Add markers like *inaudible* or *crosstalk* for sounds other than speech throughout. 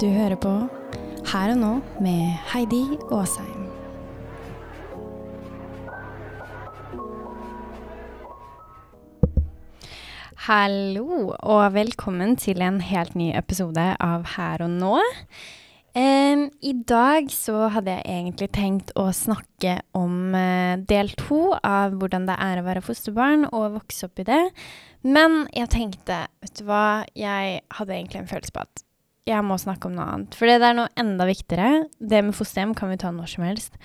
Du hører på Her og nå med Heidi Aasheim. Hallo, og velkommen til en helt ny episode av Her og nå. Um, I dag så hadde jeg egentlig tenkt å snakke om uh, del to av hvordan det er å være fosterbarn og vokse opp i det. Men jeg tenkte, vet du hva, jeg hadde egentlig en følelse på at jeg må snakke om noe annet. For det er noe enda viktigere. Det med fosterhjem kan vi ta når som helst.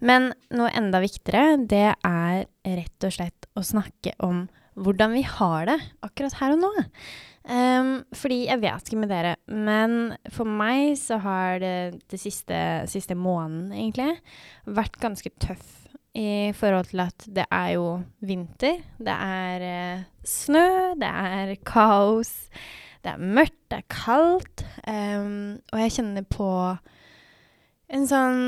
Men noe enda viktigere, det er rett og slett å snakke om hvordan vi har det akkurat her og nå. Um, fordi jeg vet ikke med dere, men for meg så har det det siste, siste måneden, egentlig, vært ganske tøff i forhold til at det er jo vinter. Det er uh, snø, det er kaos. Det er mørkt, det er kaldt, um, og jeg kjenner på en sånn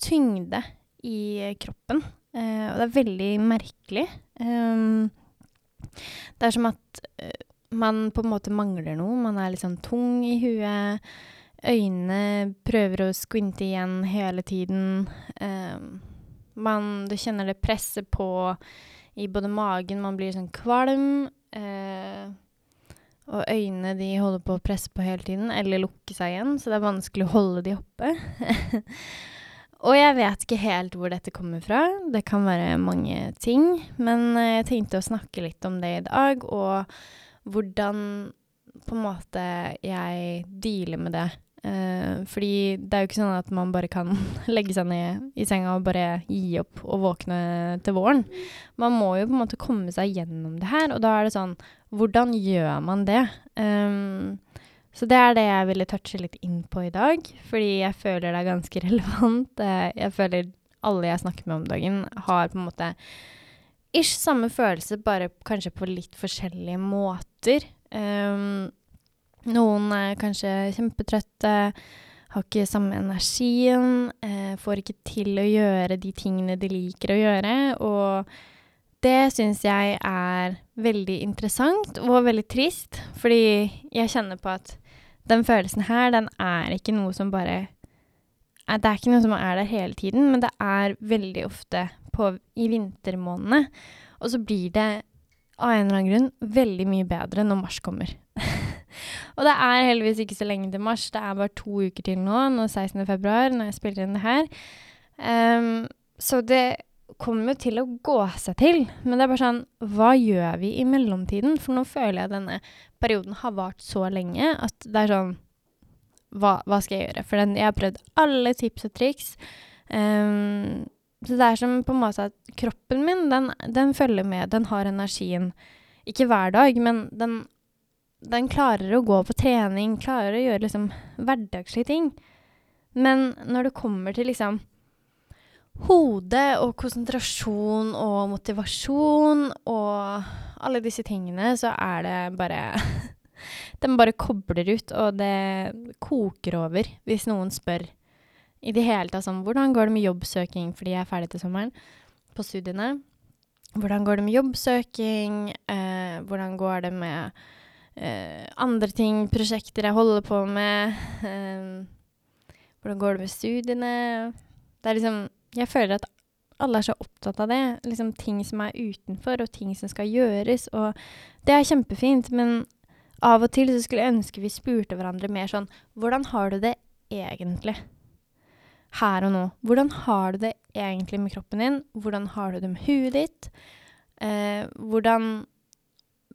tyngde i kroppen. Uh, og det er veldig merkelig. Um, det er som at uh, man på en måte mangler noe. Man er litt sånn tung i huet. Øynene prøver å skvinte igjen hele tiden. Um, man, du kjenner det presset på i både magen, man blir sånn kvalm. Uh, og øynene de holder på å presse på hele tiden, eller lukke seg igjen, så det er vanskelig å holde de oppe. *laughs* og jeg vet ikke helt hvor dette kommer fra. Det kan være mange ting. Men eh, jeg tenkte å snakke litt om det i dag, og hvordan på en måte jeg dealer med det Uh, fordi det er jo ikke sånn at man bare kan *laughs* legge seg ned i senga og bare gi opp og våkne til våren. Man må jo på en måte komme seg gjennom det her, og da er det sånn Hvordan gjør man det? Um, så det er det jeg ville touche litt inn på i dag, fordi jeg føler det er ganske *laughs* relevant. Uh, jeg føler alle jeg snakker med om dagen, har på en måte ish samme følelse, bare kanskje på litt forskjellige måter. Um, noen er kanskje kjempetrøtte, har ikke samme energien, eh, får ikke til å gjøre de tingene de liker å gjøre. Og det syns jeg er veldig interessant og veldig trist, fordi jeg kjenner på at den følelsen her, den er ikke noe som bare Det er ikke noe som er der hele tiden, men det er veldig ofte på, i vintermånedene. Og så blir det av en eller annen grunn veldig mye bedre når mars kommer. Og det er heldigvis ikke så lenge til mars. Det er bare to uker til nå, nå 16. februar, når jeg spiller inn det her. Um, så det kommer jo til å gå seg til. Men det er bare sånn Hva gjør vi i mellomtiden? For nå føler jeg at denne perioden har vart så lenge at det er sånn Hva, hva skal jeg gjøre? For den, jeg har prøvd alle tips og triks. Um, så det er som på en måte at kroppen min, den, den følger med. Den har energien. Ikke hver dag, men den den klarer å gå på trening, klarer å gjøre liksom hverdagslige ting. Men når det kommer til liksom hode og konsentrasjon og motivasjon og alle disse tingene, så er det bare *laughs* Den bare kobler ut, og det koker over hvis noen spør i det hele tatt sånn Hvordan går det med jobbsøking fordi jeg er ferdig til sommeren på studiene? Hvordan går det med jobbsøking? Eh, hvordan går det med uh, andre ting, prosjekter jeg holder på med. Eh, hvordan går det med studiene? Det er liksom Jeg føler at alle er så opptatt av det. Liksom ting som er utenfor, og ting som skal gjøres. Og det er kjempefint, men av og til så skulle jeg ønske vi spurte hverandre mer sånn Hvordan har du det egentlig? Her og nå. Hvordan har du det egentlig med kroppen din? Hvordan har du det med huet ditt? Eh, hvordan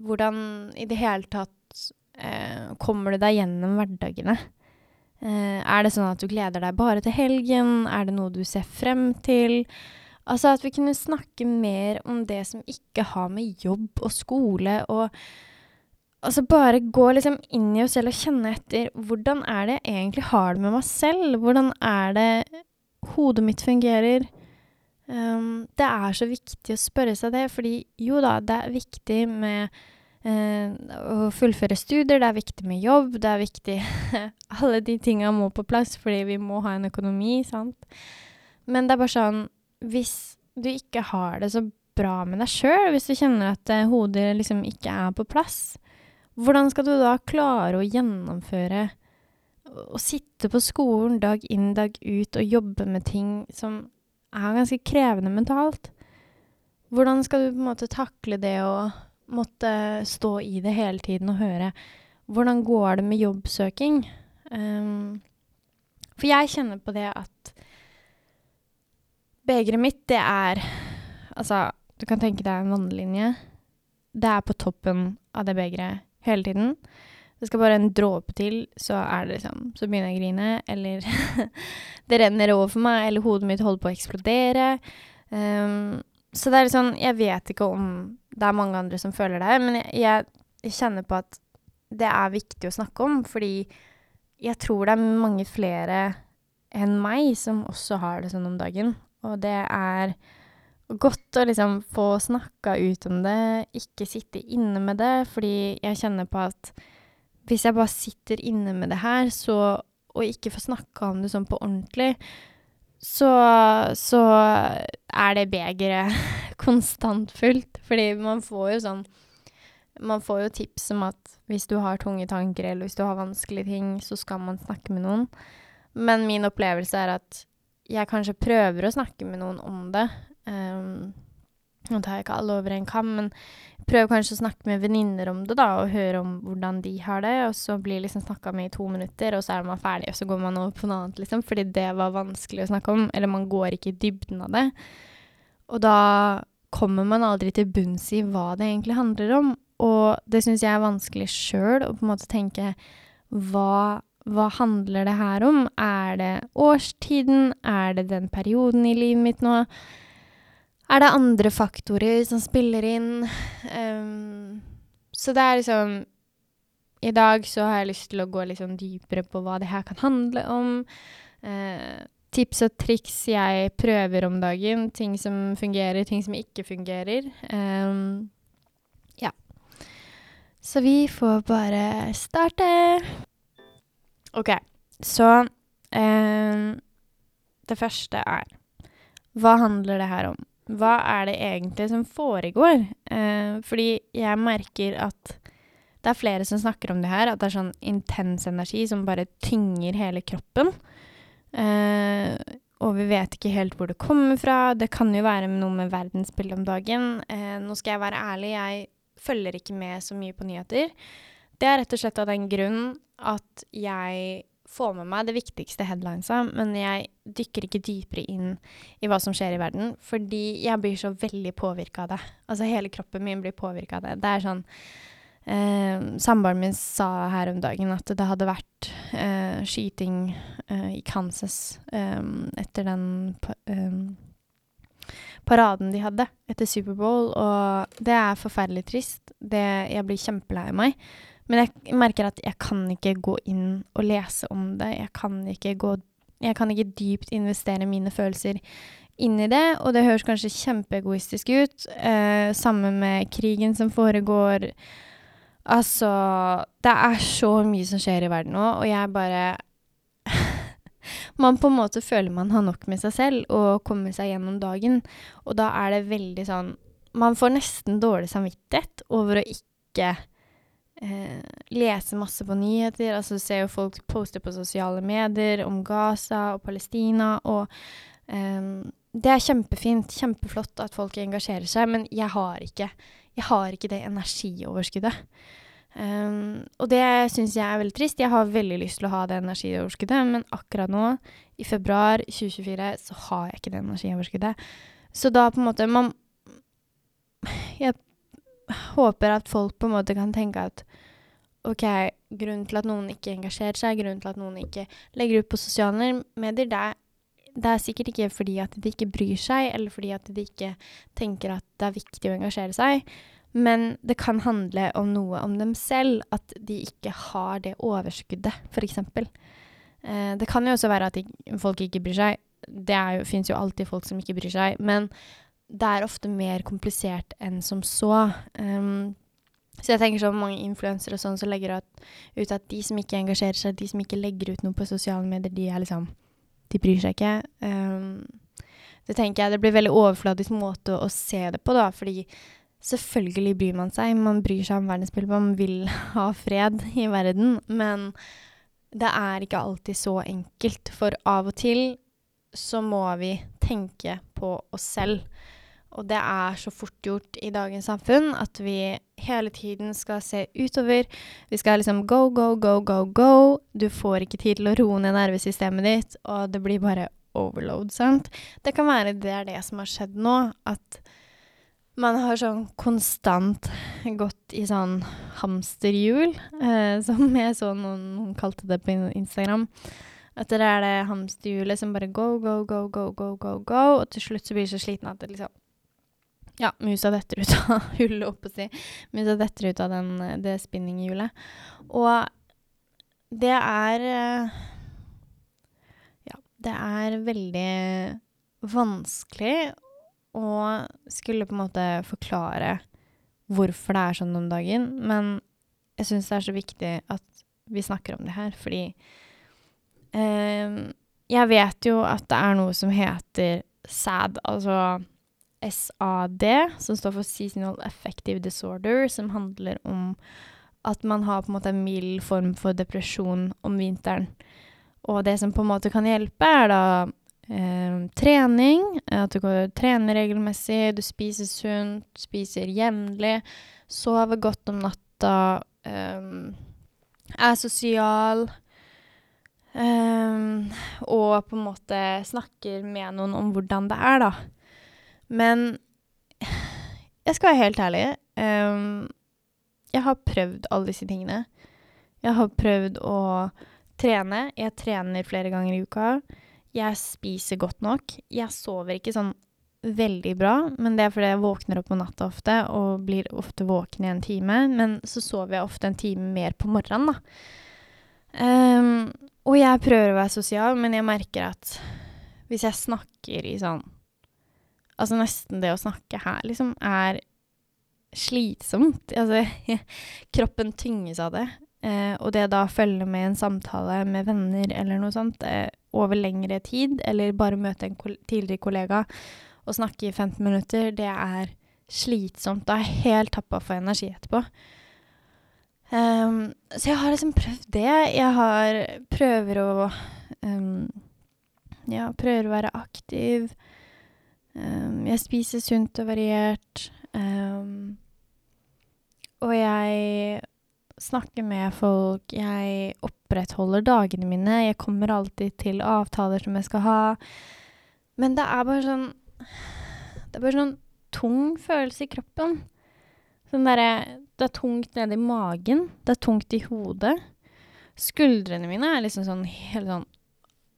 hvordan i det hele tatt eh, kommer du deg gjennom hverdagene? Eh, er det sånn at du gleder deg bare til helgen? Er det noe du ser frem til? Altså at vi kunne snakke mer om det som ikke har med jobb og skole og Altså bare gå liksom inn i oss selv og kjenne etter hvordan er det jeg egentlig har det med meg selv? Hvordan er det hodet mitt fungerer? Um, det er så viktig å spørre seg det, fordi jo da, det er viktig med uh, å fullføre studier, det er viktig med jobb, det er viktig *laughs* Alle de tinga må på plass fordi vi må ha en økonomi, sant. Men det er bare sånn Hvis du ikke har det så bra med deg sjøl, hvis du kjenner at uh, hodet liksom ikke er på plass, hvordan skal du da klare å gjennomføre å sitte på skolen dag inn, dag ut og jobbe med ting som er ganske krevende mentalt. Hvordan skal du på en måte takle det å måtte stå i det hele tiden og høre hvordan går det med jobbsøking? Um, for jeg kjenner på det at begeret mitt, det er Altså, du kan tenke deg en vannlinje. Det er på toppen av det begeret hele tiden. Det skal bare en dråpe til, så er det liksom Så begynner jeg å grine, eller *laughs* det renner over for meg, eller hodet mitt holder på å eksplodere. Um, så det er litt sånn Jeg vet ikke om det er mange andre som føler det, men jeg, jeg, kjenner på at det er viktig å snakke om, fordi jeg tror det er mange flere enn meg som også har det sånn om dagen. Og det er godt å liksom få snakka ut om det, ikke sitte inne med det, fordi jeg kjenner på at hvis jeg bare sitter inne med det her, så, og ikke får snakka om det sånn på ordentlig, så, så er det begeret *laughs* konstant fullt. Fordi man får jo sånn Man får jo tips om at hvis du har tunge tanker, eller hvis du har vanskelige ting, så skal man snakke med noen. Men min opplevelse er at jeg kanskje prøver å snakke med noen om det. Um, nå tar jeg ikke alle over en kam, men prøv kanskje å snakke med venninner om det, da, og høre om hvordan de har det, og så blir liksom snakka med i to minutter, og så er man ferdig, og så går man over på noe annet, liksom, fordi det var vanskelig å snakke om, eller man går ikke i dybden av det. Og da kommer man aldri til bunns i hva det egentlig handler om, og det syns jeg er vanskelig sjøl, å på en måte tenke hva hva handler det her om? Er det årstiden? Er det den perioden i livet mitt nå? Er det andre faktorer som spiller inn. Um, så det er liksom I dag så har jeg lyst til å gå litt sånn dypere på hva det her kan handle om. Uh, tips og triks jeg prøver om dagen. Ting som fungerer, ting som ikke fungerer. Um, ja. Så vi får bare starte. OK. Så um, Det første er Hva handler det her om? Hva er det egentlig som foregår? Eh, fordi jeg merker at det er flere som snakker om det her, at det er sånn intens energi som bare tynger hele kroppen. Eh, og vi vet ikke helt hvor det kommer fra. Det kan jo være noe med verdensbildet om dagen. Eh, nå skal jeg være ærlig, jeg følger ikke med så mye på nyheter. Det er rett og slett av den grunn at jeg få med meg det viktigste headlinesa, men jeg dykker ikke dypere inn i hva som skjer i verden, fordi jeg blir så veldig påvirka av det. Altså hele kroppen min blir påvirka av det. Det er sånn eh, Samboeren min sa her om dagen at det hadde vært eh, skyting eh, i Kansas eh, etter den eh, paraden de hadde etter Superbowl, og det er forferdelig trist. Det, jeg blir kjempelei meg. Men jeg merker at jeg kan ikke gå inn og lese om det. Jeg kan ikke gå Jeg kan ikke dypt investere mine følelser inn i det, og det høres kanskje kjempeegoistisk ut. Eh, sammen med krigen som foregår. Altså Det er så mye som skjer i verden nå, og jeg bare *laughs* Man på en måte føler man har nok med seg selv og kommer seg gjennom dagen, og da er det veldig sånn Man får nesten dårlig samvittighet over å ikke eh, lese masse på nyheter. Altså ser jo folk poste på sosiale medier om Gaza og Palestina, og eh, det er kjempefint, kjempeflott at folk engasjerer seg, men jeg har ikke, jeg har ikke det energioverskuddet. Um, og det syns jeg er veldig trist. Jeg har veldig lyst til å ha det energioverskuddet, men akkurat nå, i februar 2024, så har jeg ikke det energioverskuddet. Så da på en måte man Jeg håper at folk på en måte kan tenke at OK, grunnen til at noen ikke engasjerer seg, grunnen til at noen ikke legger ut på sosiale medier, det er, det er sikkert ikke fordi at de ikke bryr seg, eller fordi at de ikke tenker at det er viktig å engasjere seg, men det kan handle om noe om dem selv, at de ikke har det overskuddet, f.eks. Eh, det kan jo også være at de, folk ikke bryr seg. Det fins jo alltid folk som ikke bryr seg, men det er ofte mer komplisert enn som så. Um, så jeg tenker sånn mange influensere og sånn så legger ut at de som ikke engasjerer seg, de som ikke legger ut noe på sosiale medier, de er liksom De bryr seg ikke. Um, det tenker jeg det blir veldig overfladisk måte å, å se det på, da, fordi selvfølgelig bryr man seg. Man bryr seg om verdensbildet, man vil *laughs* ha fred i verden, men det er ikke alltid så enkelt, for av og til så må vi tenke på oss selv. Og det er så fort gjort i dagens samfunn at vi hele tiden skal se utover. Vi skal liksom go, go, go, go, go. Du får ikke tid til å roe ned nervesystemet ditt, og det blir bare overload, sant. Det kan være det er det som har skjedd nå, at man har sånn konstant gått i sånn hamsterhjul, eh, *laughs* som jeg så noen, noen kalte det på Instagram. At det er det hamsterhjulet som bare go, go, go, go, go, go, go, og til slutt så blir du så sliten at det liksom Ja, musa detter ut av *laughs* hullet, oppå si. Musa detter ut av den, det spinninghjulet. Og det er eh, Ja, det er veldig vanskelig å skulle på en måte forklare hvorfor det er sånn om dagen. Men jeg syns det er så viktig at vi snakker om det her, fordi Jeg vet jo at det er noe som heter SAD, altså SAD, som står for Seasonal Affective Disorder, som handler om at man har på en måte en mild form for depresjon om vinteren. Og det som på en måte kan hjelpe, er da eh, trening. At du går trener regelmessig, du spiser sunt, spiser jevnlig, sover godt om natta, eh, er sosial. Um, og på en måte snakker med noen om hvordan det er, da. Men jeg skal være helt ærlig. Um, jeg har prøvd alle disse tingene. Jeg har prøvd å trene. Jeg trener flere ganger i uka. Jeg spiser godt nok. Jeg sover ikke sånn veldig bra, men det er fordi jeg våkner opp på natta ofte og blir ofte våken i en time. Men så sover jeg ofte en time mer på morgenen, da. Um, og jeg prøver å være sosial, men jeg merker at hvis jeg snakker i sånn Altså nesten det å snakke her, liksom, er slitsomt. Altså, *laughs* kroppen tynges av det. Eh, og det da følge med en samtale med venner eller noe sånt, eh, over lengre tid, eller bare møte en kol tidligere kollega og snakke i 15 minutter, det er slitsomt. Da er jeg helt tappa for energi etterpå. Um, så jeg har liksom prøvd det. Jeg har prøver å um, Ja, prøver å være aktiv. Um, jeg spiser sunt og variert. og jeg snakker med folk. Jeg opprettholder dagene mine. Jeg kommer alltid til avtaler som jeg skal ha. Men det er bare sånn Det er bare sånn tung følelse i kroppen. Sånn derre Det er tungt nede i magen. Det er tungt i hodet. Skuldrene mine er liksom sånn helt sånn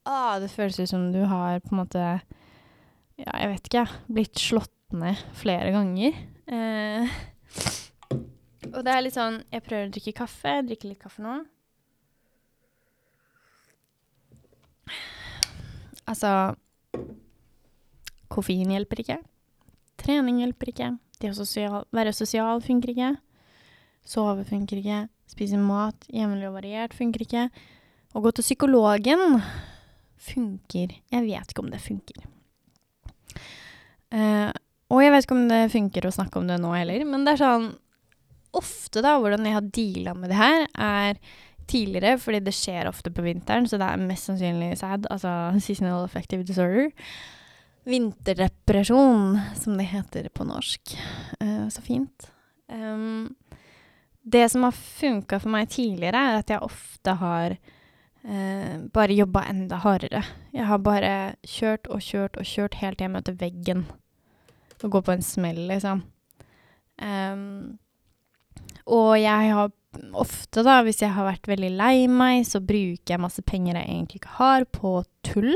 ah, Det føles ut som du har på en måte Ja, jeg vet ikke, blitt slått ned flere ganger. Eh, og det er litt sånn Jeg prøver å drikke kaffe. Jeg drikker litt kaffe nå. Altså Koffein hjelper ikke. Trening hjelper ikke. Det å sosial, være sosial funker ikke. Sove funker ikke. Spise mat jevnlig og variert funker ikke. Å gå til psykologen funker. Jeg vet ikke om det funker. Uh, og jeg vet ikke om det funker å snakke om det nå heller, men det er sånn ofte, da, hvordan jeg har deala med det her, er tidligere, fordi det skjer ofte på vinteren, så det er mest sannsynlig SAD, altså seasonal affective disorder. Vinterdepresjon, som det heter på norsk. Uh, så fint. Um, det som har funka for meg tidligere, er at jeg ofte har uh, bare jobba enda hardere. Jeg har bare kjørt og kjørt og kjørt helt til jeg møter veggen. Og går på en smell, liksom. Um, og jeg har ofte, da, hvis jeg har vært veldig lei meg, så bruker jeg masse penger jeg egentlig ikke har, på tull.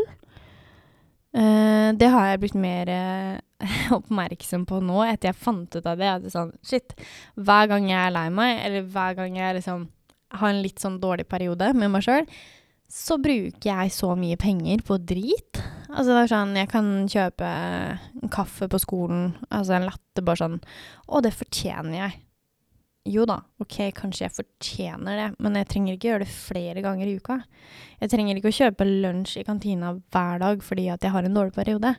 Uh, det har jeg blitt mer uh, *laughs* oppmerksom på nå, etter jeg fant ut av det. At det sånn, shit, hver gang jeg er lei meg, eller hver gang jeg liksom har en litt sånn dårlig periode med meg sjøl, så bruker jeg så mye penger på drit. Altså det er sånn, jeg kan kjøpe en kaffe på skolen, altså en latte, bare sånn Å, det fortjener jeg. Jo da, ok, kanskje jeg fortjener det, men jeg trenger ikke gjøre det flere ganger i uka. Jeg trenger ikke å kjøpe lunsj i kantina hver dag fordi at jeg har en dårlig periode.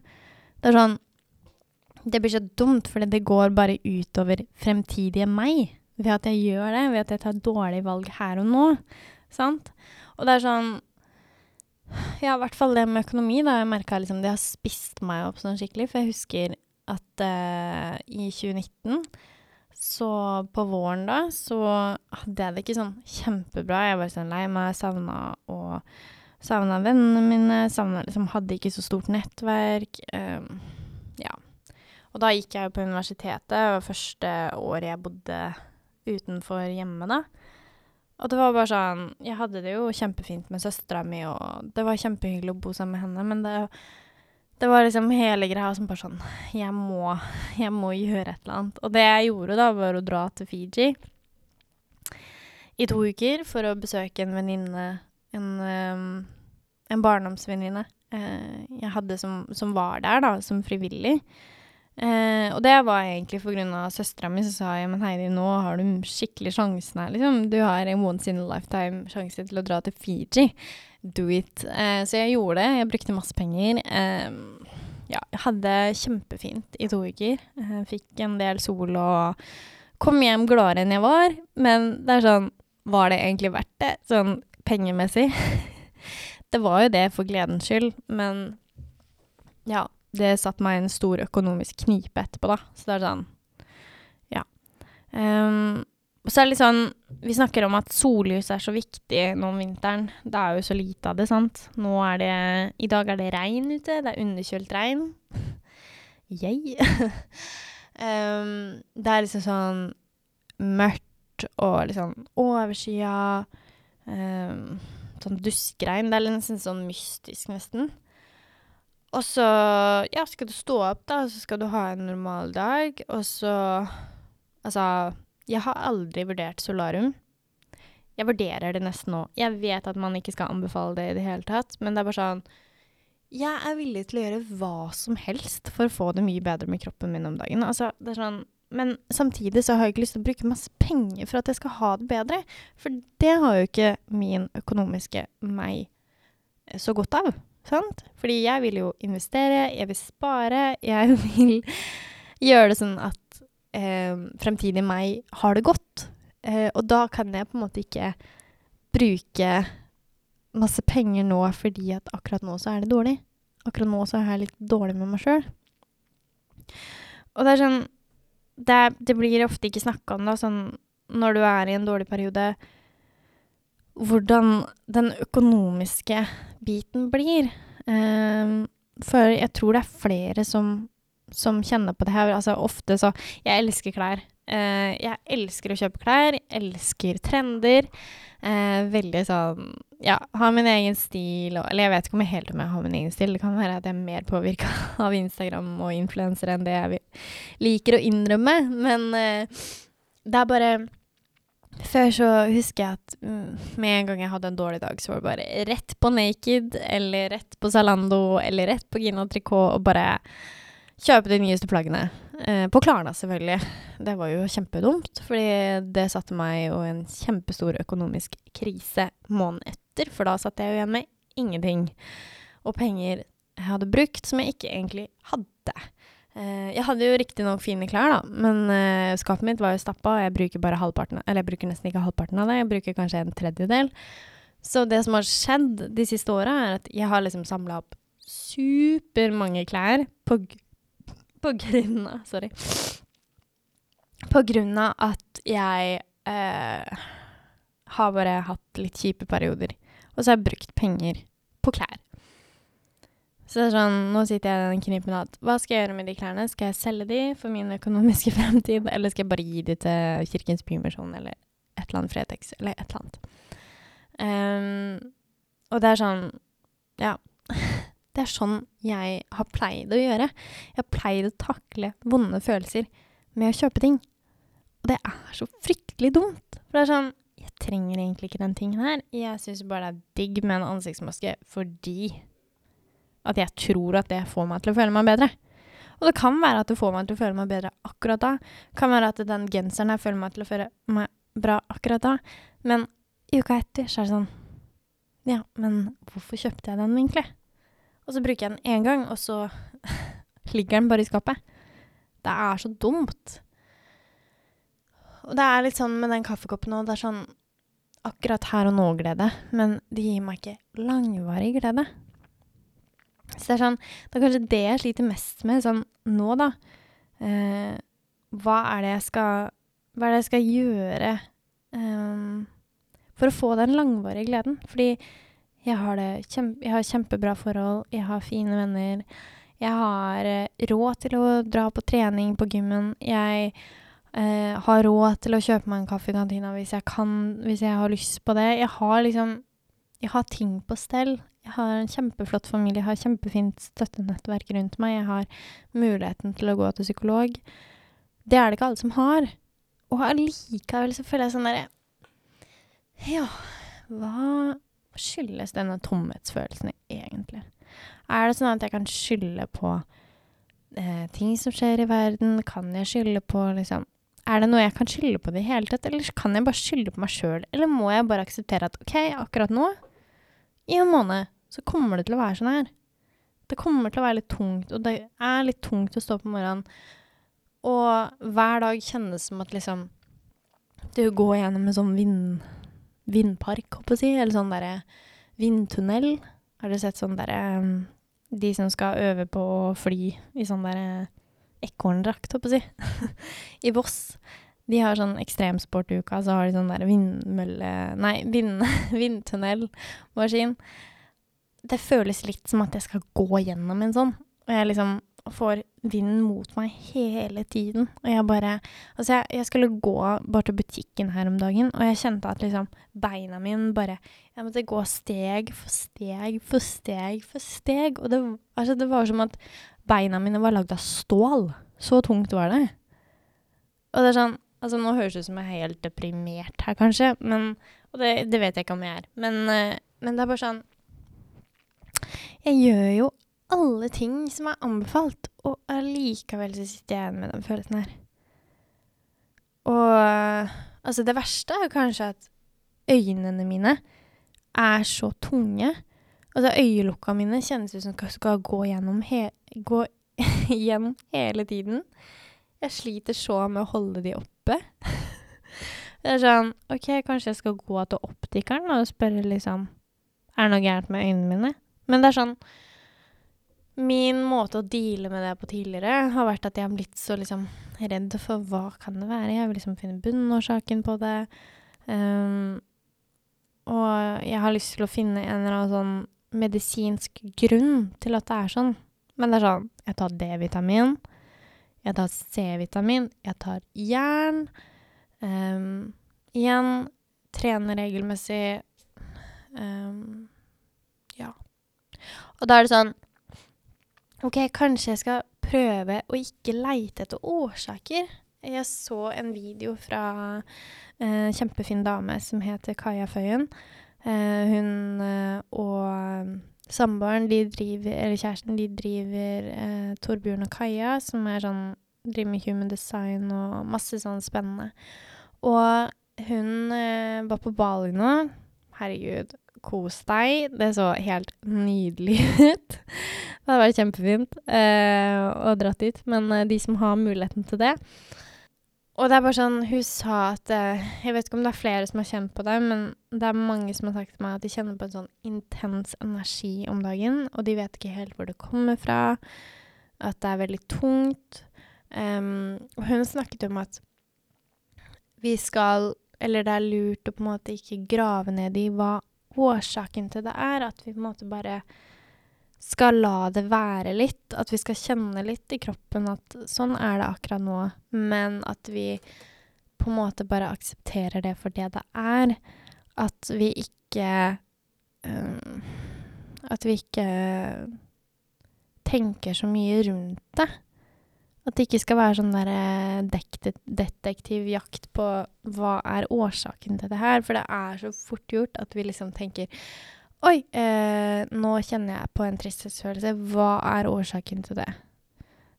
Det er sånn Det blir så dumt, fordi det går bare utover fremtidige meg ved at jeg gjør det, ved at jeg tar dårlige valg her og nå. Sant? Og det er sånn Ja, i hvert fall det med økonomi, da. Jeg merka liksom det har spist meg opp sånn skikkelig. For jeg husker at uh, i 2019 så på våren da, så hadde jeg det ikke sånn kjempebra. Jeg var sånn lei meg, savna og savna vennene mine, savna liksom Hadde ikke så stort nettverk. Um, ja. Og da gikk jeg jo på universitetet, var første året jeg bodde utenfor hjemme, da. Og det var bare sånn Jeg hadde det jo kjempefint med søstera mi, og det var kjempehyggelig å bo sammen med henne, men det det var liksom hele greia som bare sånn Jeg må, jeg må gjøre et eller annet. Og det jeg gjorde, da, var å dra til Fiji i to uker for å besøke en venninne En, um, en barndomsvenninne uh, jeg hadde som, som, var der, da, som frivillig. Uh, og det var egentlig av søstera mi som sa ja, men Heidi, nå har du skikkelig sjansen her, liksom. Du har en once in a lifetime sjanse til å dra til Fiji do it. Eh, så jeg gjorde det. Jeg brukte masse penger. Eh, ja, jeg hadde kjempefint i to uker. Jeg eh, fikk en del sol og kom hjem gladere enn jeg var. Men det er sånn Var det egentlig verdt det, sånn pengemessig? *laughs* det var jo det for gledens skyld, men ja. Det satte meg i en stor økonomisk knipe etterpå, da. Så det er sånn Ja. Um, så er det litt sånn Vi snakker om at sollys er så viktig nå om vinteren. Det er jo så lite av det, sant. Nå er det I dag er det regn ute. Det er underkjølt regn. *laughs* Jeg. *laughs* um, det er liksom sånn mørkt og liksom overskya. Um, sånn duskregn. Det er nesten sånn mystisk, nesten. Og så, ja, skal du stå opp, da, så skal du ha en normal dag, og så Altså jeg har aldri vurdert solarium. Jeg vurderer det nesten nå. Jeg vet at man ikke skal anbefale det i det hele tatt, men det er bare sånn Jeg er villig til å gjøre hva som helst for å få det mye bedre med kroppen min om dagen. Altså, det er sånn men samtidig så har jeg ikke lyst til å bruke masse penger for at jeg skal ha det bedre. For det har jo ikke min økonomiske meg så godt av. Sant? Fordi jeg vil jo investere, jeg vil spare, jeg *laughs* vil gjøre det sånn at eh, fremtidig meg har det godt. Eh, og da kan jeg på en måte ikke bruke masse penger nå fordi at akkurat nå så er det dårlig. Akkurat nå så er jeg litt dårlig med meg sjøl. Og det er sånn det, det blir ofte ikke snakka om, da, sånn når du er i en dårlig periode, hvordan den økonomiske biten blir. Um, for jeg tror det er flere som som kjenner på det her. Altså ofte så Jeg elsker klær. Uh, jeg elsker å kjøpe klær. Elsker trender. Uh, veldig sånn Ja, har min egen stil og Eller jeg vet ikke om jeg helt om jeg har min egen stil. Det kan være at jeg er mer påvirka *laughs* av Instagram og influensere enn det jeg liker å innrømme. Men uh, det er bare før så husker jeg at mm, med en gang jeg hadde en dårlig dag, så var det bare rett på Naked, eller rett på Zalando, eller rett på Gina Tricot, og bare kjøpe de nyeste plaggene. Eh, på Klarna, selvfølgelig. Det var jo kjempedumt, fordi det satte meg i en kjempestor økonomisk krise måneden etter, for da satt jeg jo igjen med ingenting. Og penger jeg hadde brukt som jeg ikke egentlig hadde. Eh, jeg hadde jo riktignok fine klær, da, men eh, skapet mitt var jo stappa, og jeg bruker bare halvparten Eller jeg bruker nesten ikke halvparten av det, jeg bruker kanskje en tredjedel. Så det som har skjedd de siste åra, er at jeg har liksom samla opp supermange klær på på grunn av Sorry. På grunn av at jeg eh, har bare hatt litt kjipe perioder. Og så har jeg brukt penger på klær. Så det er sånn, nå sitter jeg i den knipen at hva skal jeg gjøre med de klærne? Skal jeg selge de for min økonomiske *laughs* fremtid, eller skal jeg bare gi de til Kirkens Bymisjon eller et eller annet Fretex, eller et eller annet? Um, og det er sånn Ja. Det er sånn jeg har pleid å gjøre. Jeg har pleid å takle vonde følelser med å kjøpe ting. Og det er så fryktelig dumt. For det er sånn Jeg trenger egentlig ikke den tingen her. Jeg syns bare det er digg med en ansiktsmaske fordi at jeg tror at det får meg til å føle meg bedre. Og det kan være at det får meg til å føle meg bedre akkurat da. Det kan være at den genseren her føler meg til å føle meg bra akkurat da. Men uka etter så er det sånn Ja, men hvorfor kjøpte jeg den egentlig? Og så bruker jeg den én gang, og så *laughs* ligger den bare i skapet. Det er så dumt. Og det er litt sånn med den kaffekoppen òg. Det er sånn akkurat her og nå-glede, men det gir meg ikke langvarig glede. Så det er sånn Det er kanskje det jeg sliter mest med sånn nå, da. Eh, hva er det jeg skal Hva er det jeg skal gjøre um, for å få den langvarige gleden? Fordi jeg har kjempe, jeg har kjempebra forhold, jeg har fine venner. Jeg har eh, råd til å dra på trening på gymmen. Jeg eh, har råd til å kjøpe meg en kaffe i kantina hvis jeg kan, hvis jeg har lyst på det. Jeg har liksom Jeg har ting på stell. Jeg har en kjempeflott familie, jeg har kjempefint støttenettverk rundt meg. Jeg har muligheten til å gå til psykolog. Det er det ikke alle som har. Og allikevel så føler jeg sånn derre Ja, hva skyldes denne tomhetsfølelsen egentlig? Er det sånn at jeg kan skylde på eh, ting som skjer i verden? Kan jeg skylde på liksom Er det noe jeg kan skylde på det hele tatt, eller kan jeg bare skylde på meg sjøl? Eller må jeg bare akseptere at OK, akkurat nå, i en måned, så kommer det til å være sånn her. Det kommer til å være litt tungt, og det er litt tungt å stå på morgenen og hver dag kjennes som at liksom Du går gjennom en sånn vind, vindpark, holdt på å si, eller sånn derre vindtunnel. Har du sett sånn derre um, De som skal øve på å fly i sånn derre ekorndrakt, holdt på å si, *laughs* i Voss. De har sånn ekstremsportuka, så har de sånn der vindmølle... Nei, vind, *laughs* vindtunnelmaskin. Det føles litt som at jeg skal gå gjennom en sånn. Og jeg liksom får vinden mot meg hele tiden. Og jeg bare Altså, jeg, jeg, skulle gå bare til butikken her om dagen, og jeg kjente at liksom beina mine bare Jeg måtte gå steg for steg for steg for steg. Og det, altså, det var som at beina mine var lagd av stål. Så tungt var det. Og det er sånn Altså, nå høres det ut som jeg er helt deprimert her, kanskje, men Og det, det vet jeg ikke om jeg er. Men, uh, men det er bare sånn Jeg gjør jo alle ting som er anbefalt, og allikevel så sitter jeg igjen med den følelsen her. Og altså, det verste er jo kanskje at øynene mine er så tunge. Altså, øyelokka mine kjennes ut som jeg skal gå gjennom he gå *laughs* igjen hele tiden. Jeg sliter så med å holde de oppe. *laughs* det er sånn OK, kanskje jeg skal gå til optikeren og spørre liksom Er det noe gærent med øynene mine? Men det er sånn Min måte å deale med det på tidligere har vært at jeg har blitt så liksom redd for hva kan det være. Jeg vil liksom finne bunnårsaken på det. Um, og jeg har lyst til å finne en eller annen sånn medisinsk grunn til at det er sånn. Men det er sånn Jeg tar D-vitamin. Jeg tar C-vitamin. Jeg tar jern. Um, igjen trener regelmessig. Um, ja. Og da er det sånn OK, kanskje jeg skal prøve å ikke leite etter årsaker. Jeg så en video fra en uh, kjempefin dame som heter Kaja Føyen. Uh, hun uh, og samboeren, de driver, eller kjæresten, de driver uh, Torbjørn og Kaja, som er sånn Driver med human design og masse sånn spennende. Og hun var på Bali nå. Herregud, kos deg. Det så helt nydelig *laughs* ut. Det hadde vært kjempefint eh, å dra dit, men eh, de som har muligheten til det Og det er bare sånn Hun sa at eh, Jeg vet ikke om det er flere som har kjent på det, men det er mange som har sagt til meg at de kjenner på en sånn intens energi om dagen, og de vet ikke helt hvor det kommer fra. At det er veldig tungt. Um, og hun snakket om at vi skal Eller det er lurt å på en måte ikke grave ned i hva årsaken til det er. At vi på en måte bare skal la det være litt. At vi skal kjenne litt i kroppen at sånn er det akkurat nå. Men at vi på en måte bare aksepterer det for det det er. At vi ikke um, At vi ikke tenker så mye rundt det. At det ikke skal være sånn der detektivjakt på hva er årsaken til det her. For det er så fort gjort at vi liksom tenker Oi, eh, nå kjenner jeg på en tristhetsfølelse. Hva er årsaken til det?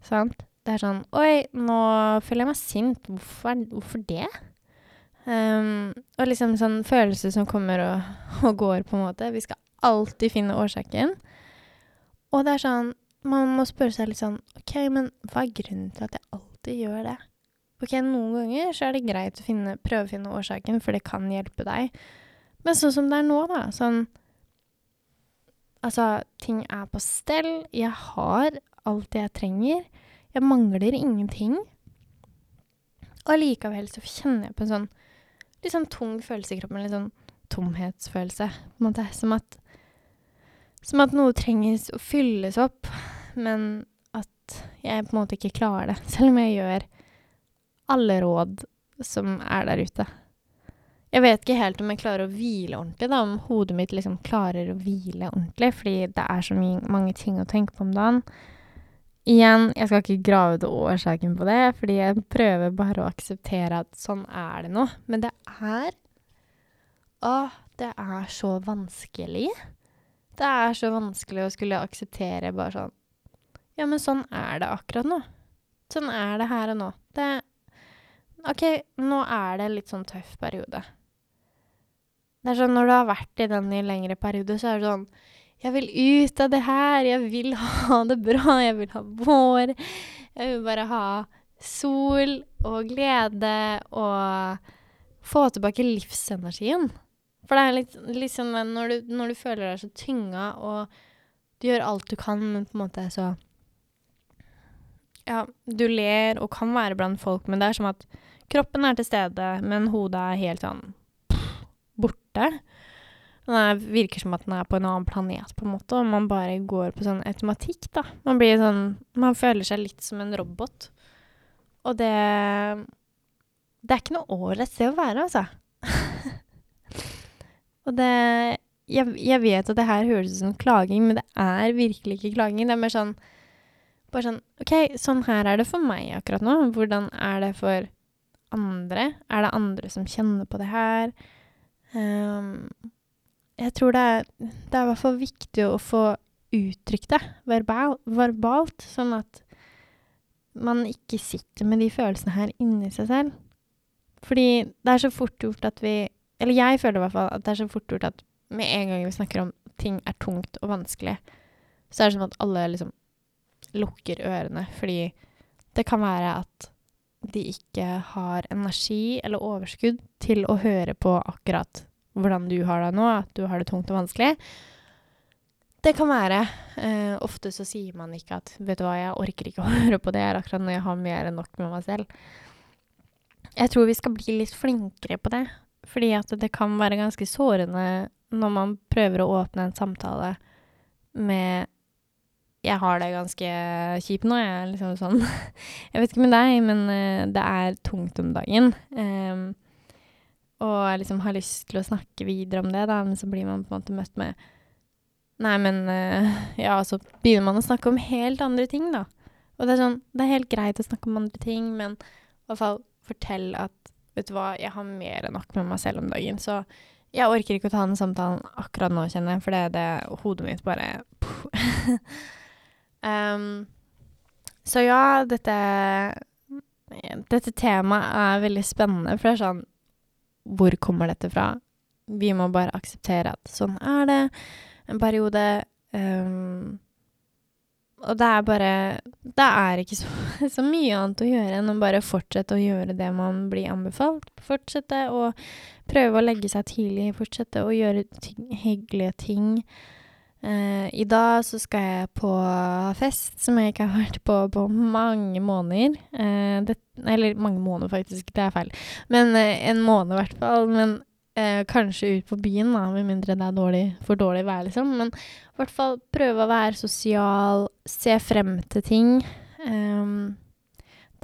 Sant? Det er sånn Oi, nå føler jeg meg sint. Hvorfor, hvorfor det? Um, og liksom sånn følelse som kommer og, *laughs* og, går, på en måte. Vi skal alltid finne årsaken. Og det er sånn Man må spørre seg litt sånn OK, men hva er grunnen til at jeg alltid gjør det? OK, noen ganger så er det greit å finne, prøve å finne årsaken, for det kan hjelpe deg. Men sånn som det er nå, da, sånn Altså, ting er på stell. Jeg har alt det jeg trenger. Jeg mangler ingenting. Og allikevel så kjenner jeg på en sånn litt sånn tung følelse i kroppen. Litt sånn tomhetsfølelse, på en måte. Som at Som at noe trenges å fylles opp, men at jeg på en måte ikke klarer det. *laughs* Selv om jeg gjør alle råd som er der ute. Jeg vet ikke helt om jeg klarer å hvile ordentlig, da, om hodet mitt liksom klarer å hvile ordentlig, fordi det er så mange ting å tenke på om dagen. Igjen, jeg skal ikke grave ut årsaken på det, fordi jeg prøver bare å akseptere at sånn er det nå. Men det er Å, det er så vanskelig. Det er så vanskelig å skulle akseptere bare sånn Ja, men sånn er det akkurat nå. Sånn er det her og nå. Det OK, nå er det en litt sånn tøff periode. Det er sånn når du har vært i den i lengre periode, så er det sånn Jeg vil ut av det her. Jeg vil *laughs* ha det bra. Jeg vil ha vår. Jeg vil bare ha sol og glede og få tilbake livsenergien. For det er litt, liksom når du, når du føler deg så tynga, og du gjør alt du kan, men på en måte så Ja, du ler og kan være blant folk, men det er som at kroppen er til stede, men hodet er helt sånn borte. Det virker som at den er på en annen planet, på en måte, og man bare går på sånn automatikk, da. Man blir sånn Man føler seg litt som en robot. Og det Det er ikke noe ålreit sted å være, altså. *laughs* og det jeg, jeg, vet at det her høres ut som klaging, men det er virkelig ikke klaging. Det er mer sånn Bare sånn OK, sånn her er det for meg akkurat nå. Hvordan er det for andre? Er det andre som kjenner på det her? Um, jeg tror det er, det er i hvert fall viktig å få uttrykt det verbal, verbalt, sånn at man ikke sitter med de følelsene her inni seg selv. Fordi det er så fort gjort at vi Eller jeg føler i hvert fall at det er så fort gjort at med en gang vi snakker om ting er tungt og vanskelig, så er det som at alle liksom lukker ørene, fordi det kan være at de ikke har energi eller overskudd til å høre på akkurat hvordan du har det nå, at du har det tungt og vanskelig. Det kan være. Eh, ofte så sier man ikke at 'vet du hva, jeg orker ikke å *laughs* høre på det her akkurat når jeg har mer enn nok med meg selv'. Jeg tror vi skal bli litt flinkere på det, fordi at det kan være ganske sårende når man prøver å åpne en samtale med jeg har det ganske kjipt nå. Jeg er liksom sånn *laughs* Jeg vet ikke med deg, men uh, det er tungt om dagen. Um, og jeg liksom har lyst til å snakke videre om det, da, men så blir man på en måte møtt med Nei, men uh, Ja, så begynner man å snakke om helt andre ting, da. Og det er sånn Det er helt greit å snakke om andre ting, men i hvert fall fortell at Vet du hva, jeg har mer enn nok med meg selv om dagen, så jeg orker ikke å ta den samtalen akkurat nå, kjenner jeg, for det er det hodet mitt bare *laughs* så ja, dette Dette temaet er veldig spennende, for det er sånn Hvor kommer dette fra? Vi må bare akseptere at sånn er det en periode. Um, og det er bare Det er ikke så, *laughs* så, mye annet å gjøre enn å bare fortsette å gjøre det man blir anbefalt. Fortsette å prøve å legge seg tidlig, fortsette å gjøre ting, hyggelige ting. Uh, I dag så skal jeg på fest som jeg ikke har vært på på mange måneder. Uh, det, eller mange måneder, faktisk. Det er feil. Men uh, en måned, i hvert fall. Men kanskje ut på byen, da, med mindre det er dårlig, for dårlig vær, liksom. Men i hvert fall prøve å være sosial, se frem til ting. Um,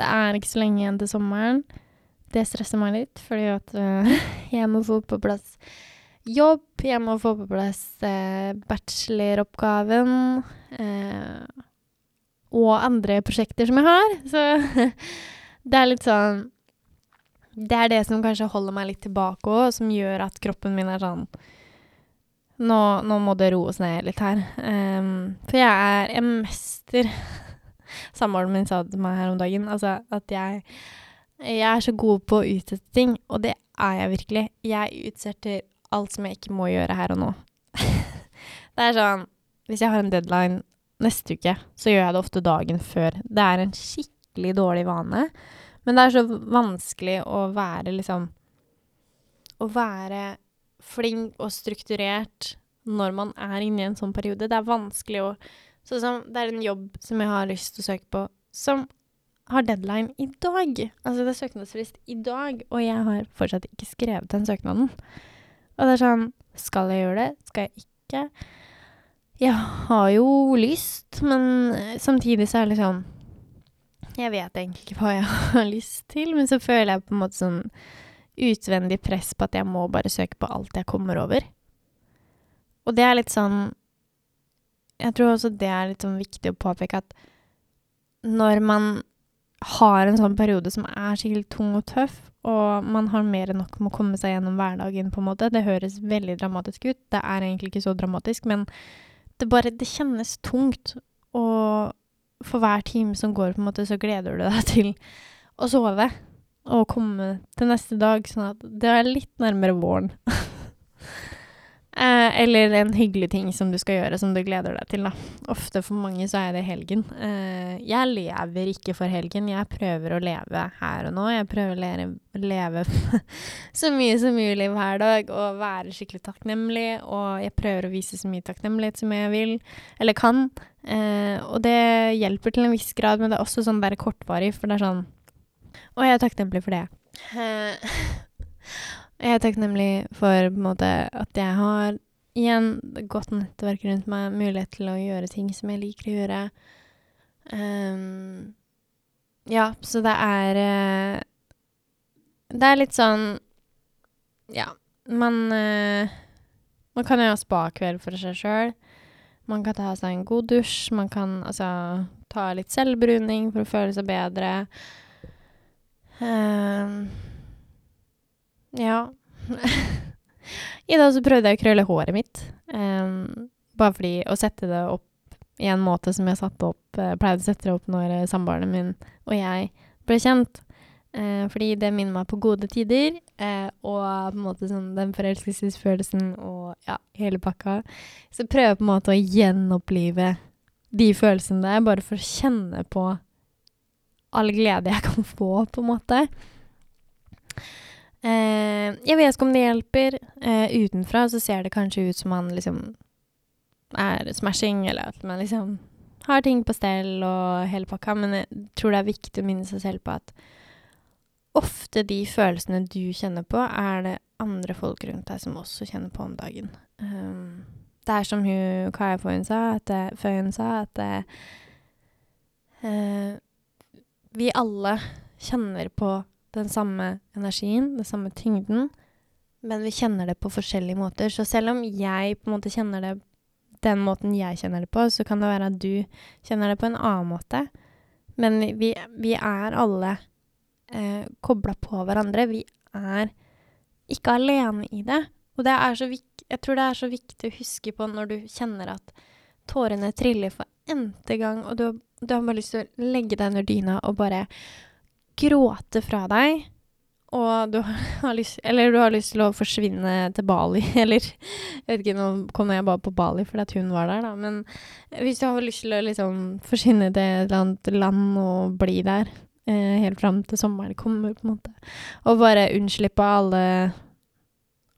det er ikke så lenge igjen til sommeren. Det stresser meg litt, fordi at *laughs* jeg må få på plass jobb. Jeg må få på plass eh, bacheloroppgaven. Eh, og andre prosjekter som jeg har. Så *laughs* det er litt sånn Det er det som kanskje holder meg litt tilbake òg, som gjør at kroppen min er sånn Nå, nå må det roes ned litt her. Um, for jeg er en mester *laughs* Samboeren min sa til meg her om dagen. Altså at jeg jeg er så god på å utsette ting, og det er jeg virkelig. Jeg utsetter alt som jeg ikke må gjøre her og nå. *laughs* det er sånn Hvis jeg har en deadline neste uke, så gjør jeg det ofte dagen før. Det er en skikkelig dårlig vane, men det er så vanskelig å være liksom Å være flink og strukturert når man er inne i en sånn periode. Det er vanskelig å Sånn som det er en jobb som jeg har lyst til å søke på, som har deadline i dag. Altså det er søknadsfrist i dag, og jeg har fortsatt ikke skrevet den søknaden. Og det er sånn Skal jeg gjøre det? Skal jeg ikke? Jeg har jo lyst, men samtidig så er det liksom Jeg vet egentlig ikke hva jeg *laughs* har lyst til, men så føler jeg på en måte sånn utvendig press på at jeg må bare søke på alt jeg kommer over. Og det er litt sånn Jeg tror også det er litt sånn viktig å påpeke at når man har en sånn periode som er skikkelig tung og tøff, og man har mer enn nok med å komme seg gjennom hverdagen, på en måte. Det høres veldig dramatisk ut. Det er egentlig ikke så dramatisk, men det bare Det kjennes tungt. Og for hver time som går, på en måte, så gleder du deg *laughs* til å sove og komme til neste dag, sånn at det er litt nærmere våren. *laughs* Eh, eller en hyggelig ting som du skal gjøre, som du gleder deg til, da. Ofte for mange så er det helgen. Eh, jeg lever ikke for helgen. Jeg prøver å leve her og nå. Jeg prøver å leve, leve *laughs* så mye som mulig hver dag og være skikkelig takknemlig. Og jeg prøver å vise så mye takknemlighet som jeg vil, eller kan. Eh, og det hjelper til en viss grad, men det er også sånn bare kortvarig, for det er sånn Og jeg er takknemlig for det. *laughs* *laughs* Eh, Jeg er takknemlig for måte at jeg har igjen godt nettverk rundt meg, mulighet til å gjøre ting som jeg liker å gjøre. Um, ja, så det er uh, Det er litt sånn Ja, man uh, Man kan jo ha spakveld for seg sjøl. Man kan ta seg en god dusj. Man kan altså ta litt selvbruning for å føle seg bedre. Um, ja. *laughs* I dag så prøvde jeg å krølle håret mitt. Um, bare fordi Å sette det opp i en måte som jeg satte opp uh, pleide å sette det opp når uh, samboeren min og jeg ble kjent. Uh, fordi det minner meg på gode tider, uh, og på en måte sånn den forelskelsesfølelsen og ja, hele pakka. Så prøver jeg på en måte å gjenopplive de følelsene der, bare for å kjenne på all glede jeg kan få, på en måte. Eh, jeg vet ikke om det hjelper. Eh, utenfra så ser det kanskje ut som man liksom er smashing, eller at man liksom har ting på stell og hele pakka, men jeg tror det er viktig å minne seg selv på at ofte de følelsene du kjenner på, er det andre folk rundt deg som også kjenner på om dagen. Um, det er som hun Kaja Føyen sa, at, Føyen sa, at uh, vi alle kjenner på den samme energien, den samme tyngden, men vi kjenner det på forskjellige måter. Så selv om jeg på en måte kjenner det den måten jeg kjenner det på, så kan det være at du kjenner det på en annen måte. Men vi, vi er alle eh, kobla på hverandre. Vi er ikke alene i det. Og det er så jeg tror det er så viktig å huske på når du kjenner at tårene triller for n-te gang, og du, du har bare lyst til å legge deg under dyna og bare gråte fra deg, og du *laughs* har lyst Eller du har lyst til å forsvinne til Bali, *laughs* eller Jeg vet ikke, nå kom jeg bare på Bali fordi at hun var der, da, men hvis du har lyst til å liksom forsvinne til et eller annet land og bli der eh, helt fram til sommeren kommer, på en måte, og bare unnslippe alle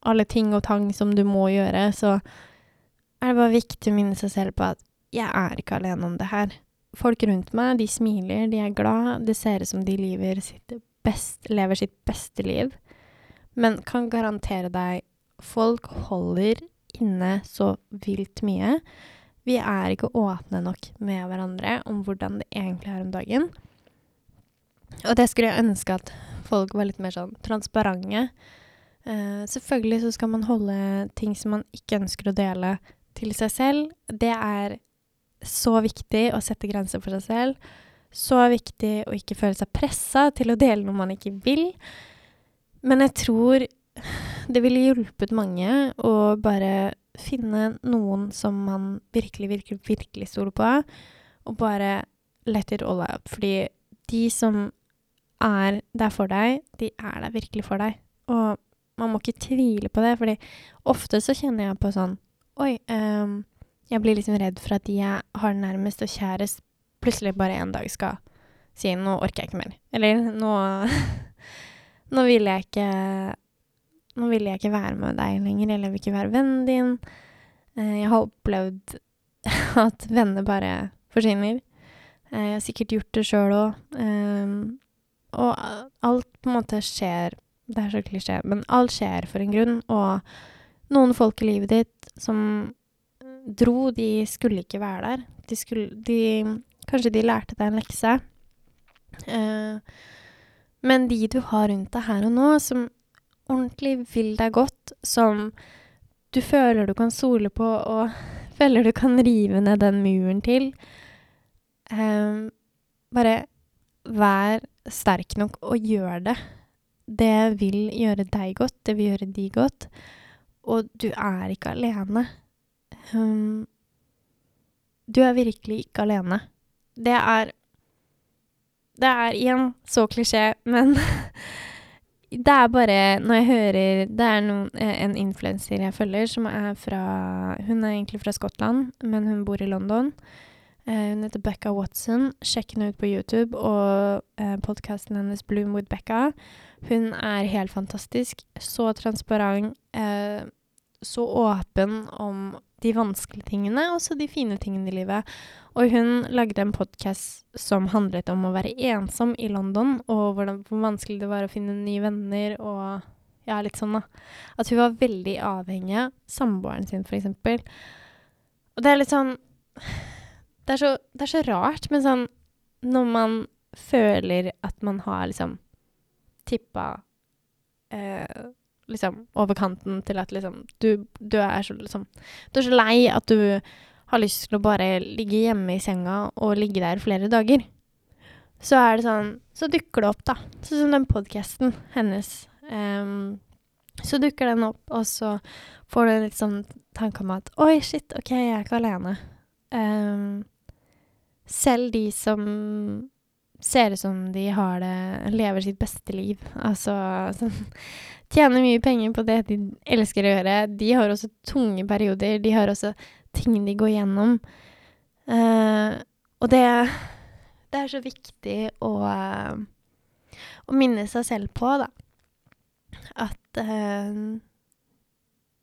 alle ting og tang som du må gjøre, så er det bare viktig å minne seg selv på at jeg er ikke alene om det her folk rundt meg, de smiler, de er glad, det ser ut som de lever sitt, best, lever sitt beste liv. Men kan garantere deg, folk holder inne så vilt mye. Vi er ikke åpne nok med hverandre om hvordan det egentlig er om dagen. Og det skulle jeg ønske at folk var litt mer sånn transparente. Uh, selvfølgelig så skal man holde ting som man ikke ønsker å dele, til seg selv. Det er så viktig å sette grenser for seg selv. Så viktig å ikke føle seg pressa til å dele noe man ikke vil. Men jeg tror det ville hjulpet mange å bare finne noen som man virkelig, virkelig, virkelig stoler på, og bare let it all out. Fordi de som er der for deg, de er der virkelig for deg. Og man må ikke tvile på det, fordi ofte så kjenner jeg på sånn Oi, um, jeg blir liksom redd for at de jeg har nærmest og kjærest, plutselig bare en dag skal si 'nå orker jeg ikke mer'. Eller 'nå *laughs* Nå vil jeg ikke nå vil jeg ikke være med deg lenger, eller jeg vil ikke være vennen din. Eh, jeg har opplevd *laughs* at venner bare forsvinner. Eh, jeg har sikkert gjort det sjøl òg. Eh, og alt på en måte skjer Det er så klisjé, men alt skjer for en grunn. Og noen folk i livet ditt som dro, de skulle ikke være der. De skulle de, Kanskje de lærte deg en lekse. Eh, men de du har rundt deg her og nå, som ordentlig vil deg godt, som du føler du kan sole på og *laughs* føler du kan rive ned den muren til eh, Bare vær sterk nok og gjør det. Det vil gjøre deg godt, det vil gjøre de godt. Og du er ikke alene. Um, du er virkelig ikke alene. Det er Det er igjen så klisjé, men *laughs* det er bare Når jeg hører Det er noen, eh, en influenser jeg følger, som er fra Hun er egentlig fra Skottland, men hun bor i London. Uh, hun heter Becca Watson. Sjekk henne ut på YouTube og uh, podkasten hennes Bloom with Becca. Hun er helt fantastisk. Så transparent. Uh, så åpen om de vanskelige tingene, og så de fine tingene i livet. Og hun lagde en podkast som handlet om å være ensom i London, og hvordan, hvor vanskelig det var å finne nye venner, og ja, litt sånn, da. At hun var veldig avhengig av samboeren sin, eksempel. Og det er litt sånn det er, så, det er så rart, men sånn Når man føler at man har liksom tippa eh, liksom over kanten til at liksom du, du, er så liksom Du er så lei at du har lyst til å bare ligge hjemme i senga og ligge der flere dager. Så er det sånn Så dukker det opp, da. Sånn som den podkasten hennes. Um, så dukker den opp, og så får du litt sånn tanke om at Oi, shit, OK, jeg er ikke alene. Um, selv de som ser ut som de har det Lever sitt beste liv, altså som *laughs* tjener mye penger på det de elsker å gjøre, de har også tunge perioder. De har også ting de går gjennom. Uh, og det Det er så viktig å, uh, å minne seg selv på, da. At uh,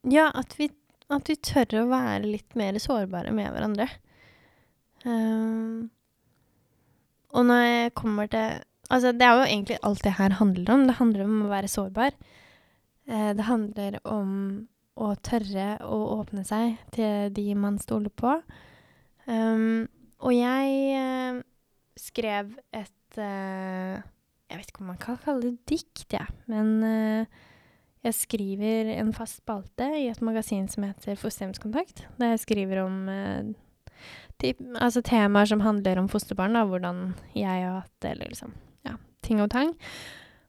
Ja, at vi, at vi tør å være litt mer sårbare med hverandre. Um, og når jeg kommer til Altså, det er jo egentlig alt det her handler om. Det handler om å være sårbar. Eh, det handler om å tørre å åpne seg til de man stoler på. Um, og jeg eh, skrev et eh, Jeg vet ikke om man kan kalle det dikt, jeg. Ja, men eh, jeg skriver en fast spalte i et magasin som heter Fosterhjemskontakt. Der jeg skriver om eh, de, altså temaer som handler om fosterbarn, da, hvordan jeg har hatt det, eller liksom Ja, ting og tang.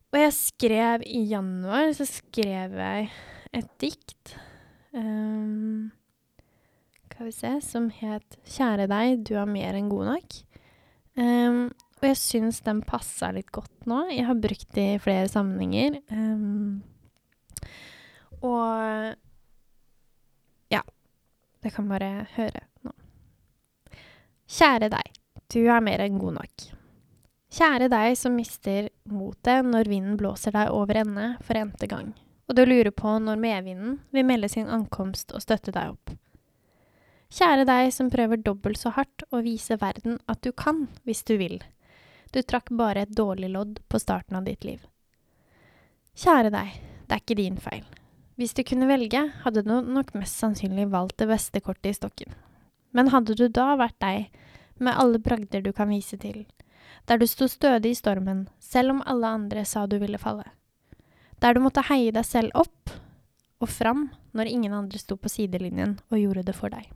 Og jeg skrev i januar, så skrev jeg et dikt um, Skal vi se Som het 'Kjære deg, du er mer enn god nok'. Um, og jeg syns den passa litt godt nå. Jeg har brukt det i flere sammenhenger. Um, og ja. Det kan bare høre. nå. Kjære deg, du er mer enn god nok. Kjære deg som mister motet når vinden blåser deg over ende for n-te gang, og du lurer på når medvinden vil melde sin ankomst og støtte deg opp. Kjære deg som prøver dobbelt så hardt å vise verden at du kan hvis du vil. Du trakk bare et dårlig lodd på starten av ditt liv. Kjære deg, det er ikke din feil. Hvis du kunne velge, hadde du nok mest sannsynlig valgt det beste kortet i stokken. Men hadde du da vært deg, med alle bragder du kan vise til, der du sto stødig i stormen, selv om alle andre sa du ville falle, der du måtte heie deg selv opp og fram når ingen andre sto på sidelinjen og gjorde det for deg.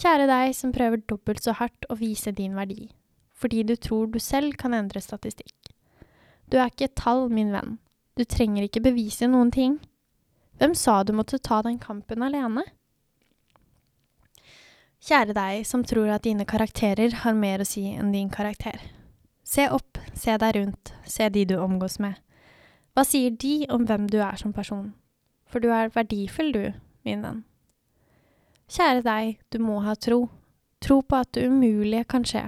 Kjære deg som prøver dobbelt så hardt å vise din verdi, fordi du tror du selv kan endre statistikk. Du er ikke et tall, min venn, du trenger ikke bevise noen ting. Hvem sa du måtte ta den kampen alene? Kjære deg som tror at dine karakterer har mer å si enn din karakter. Se opp, se deg rundt, se de du omgås med. Hva sier de om hvem du er som person? For du er verdifull, du, min venn. Kjære deg, du må ha tro. Tro på at det umulige kan skje.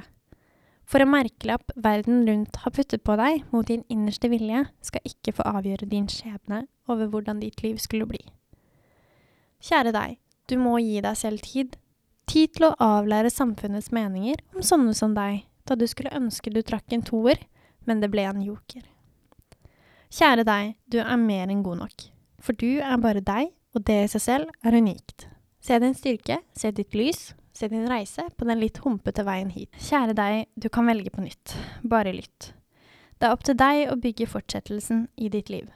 For en merkelapp verden rundt har puttet på deg mot din innerste vilje, skal ikke få avgjøre din skjebne over hvordan ditt liv skulle bli. Kjære deg, du må gi deg selv tid. Tid til å avlære samfunnets meninger om sånne som deg, da du skulle ønske du trakk en toer, men det ble en joker. Kjære deg, du er mer enn god nok. For du er bare deg, og det i seg selv er unikt. Se din styrke, se ditt lys, se din reise på den litt humpete veien hit. Kjære deg, du kan velge på nytt. Bare lytt. Det er opp til deg å bygge fortsettelsen i ditt liv.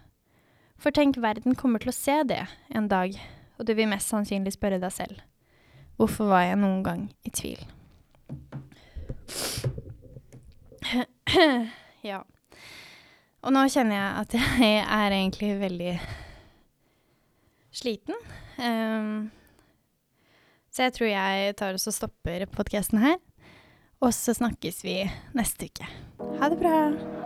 For tenk, verden kommer til å se det en dag, og du vil mest sannsynlig spørre deg selv. Hvorfor var jeg noen gang i tvil? *clears throat* ja. Og nå kjenner jeg at jeg er egentlig veldig sliten. Um, så jeg tror jeg tar og stopper podkasten her. Og så snakkes vi neste uke. Ha det bra.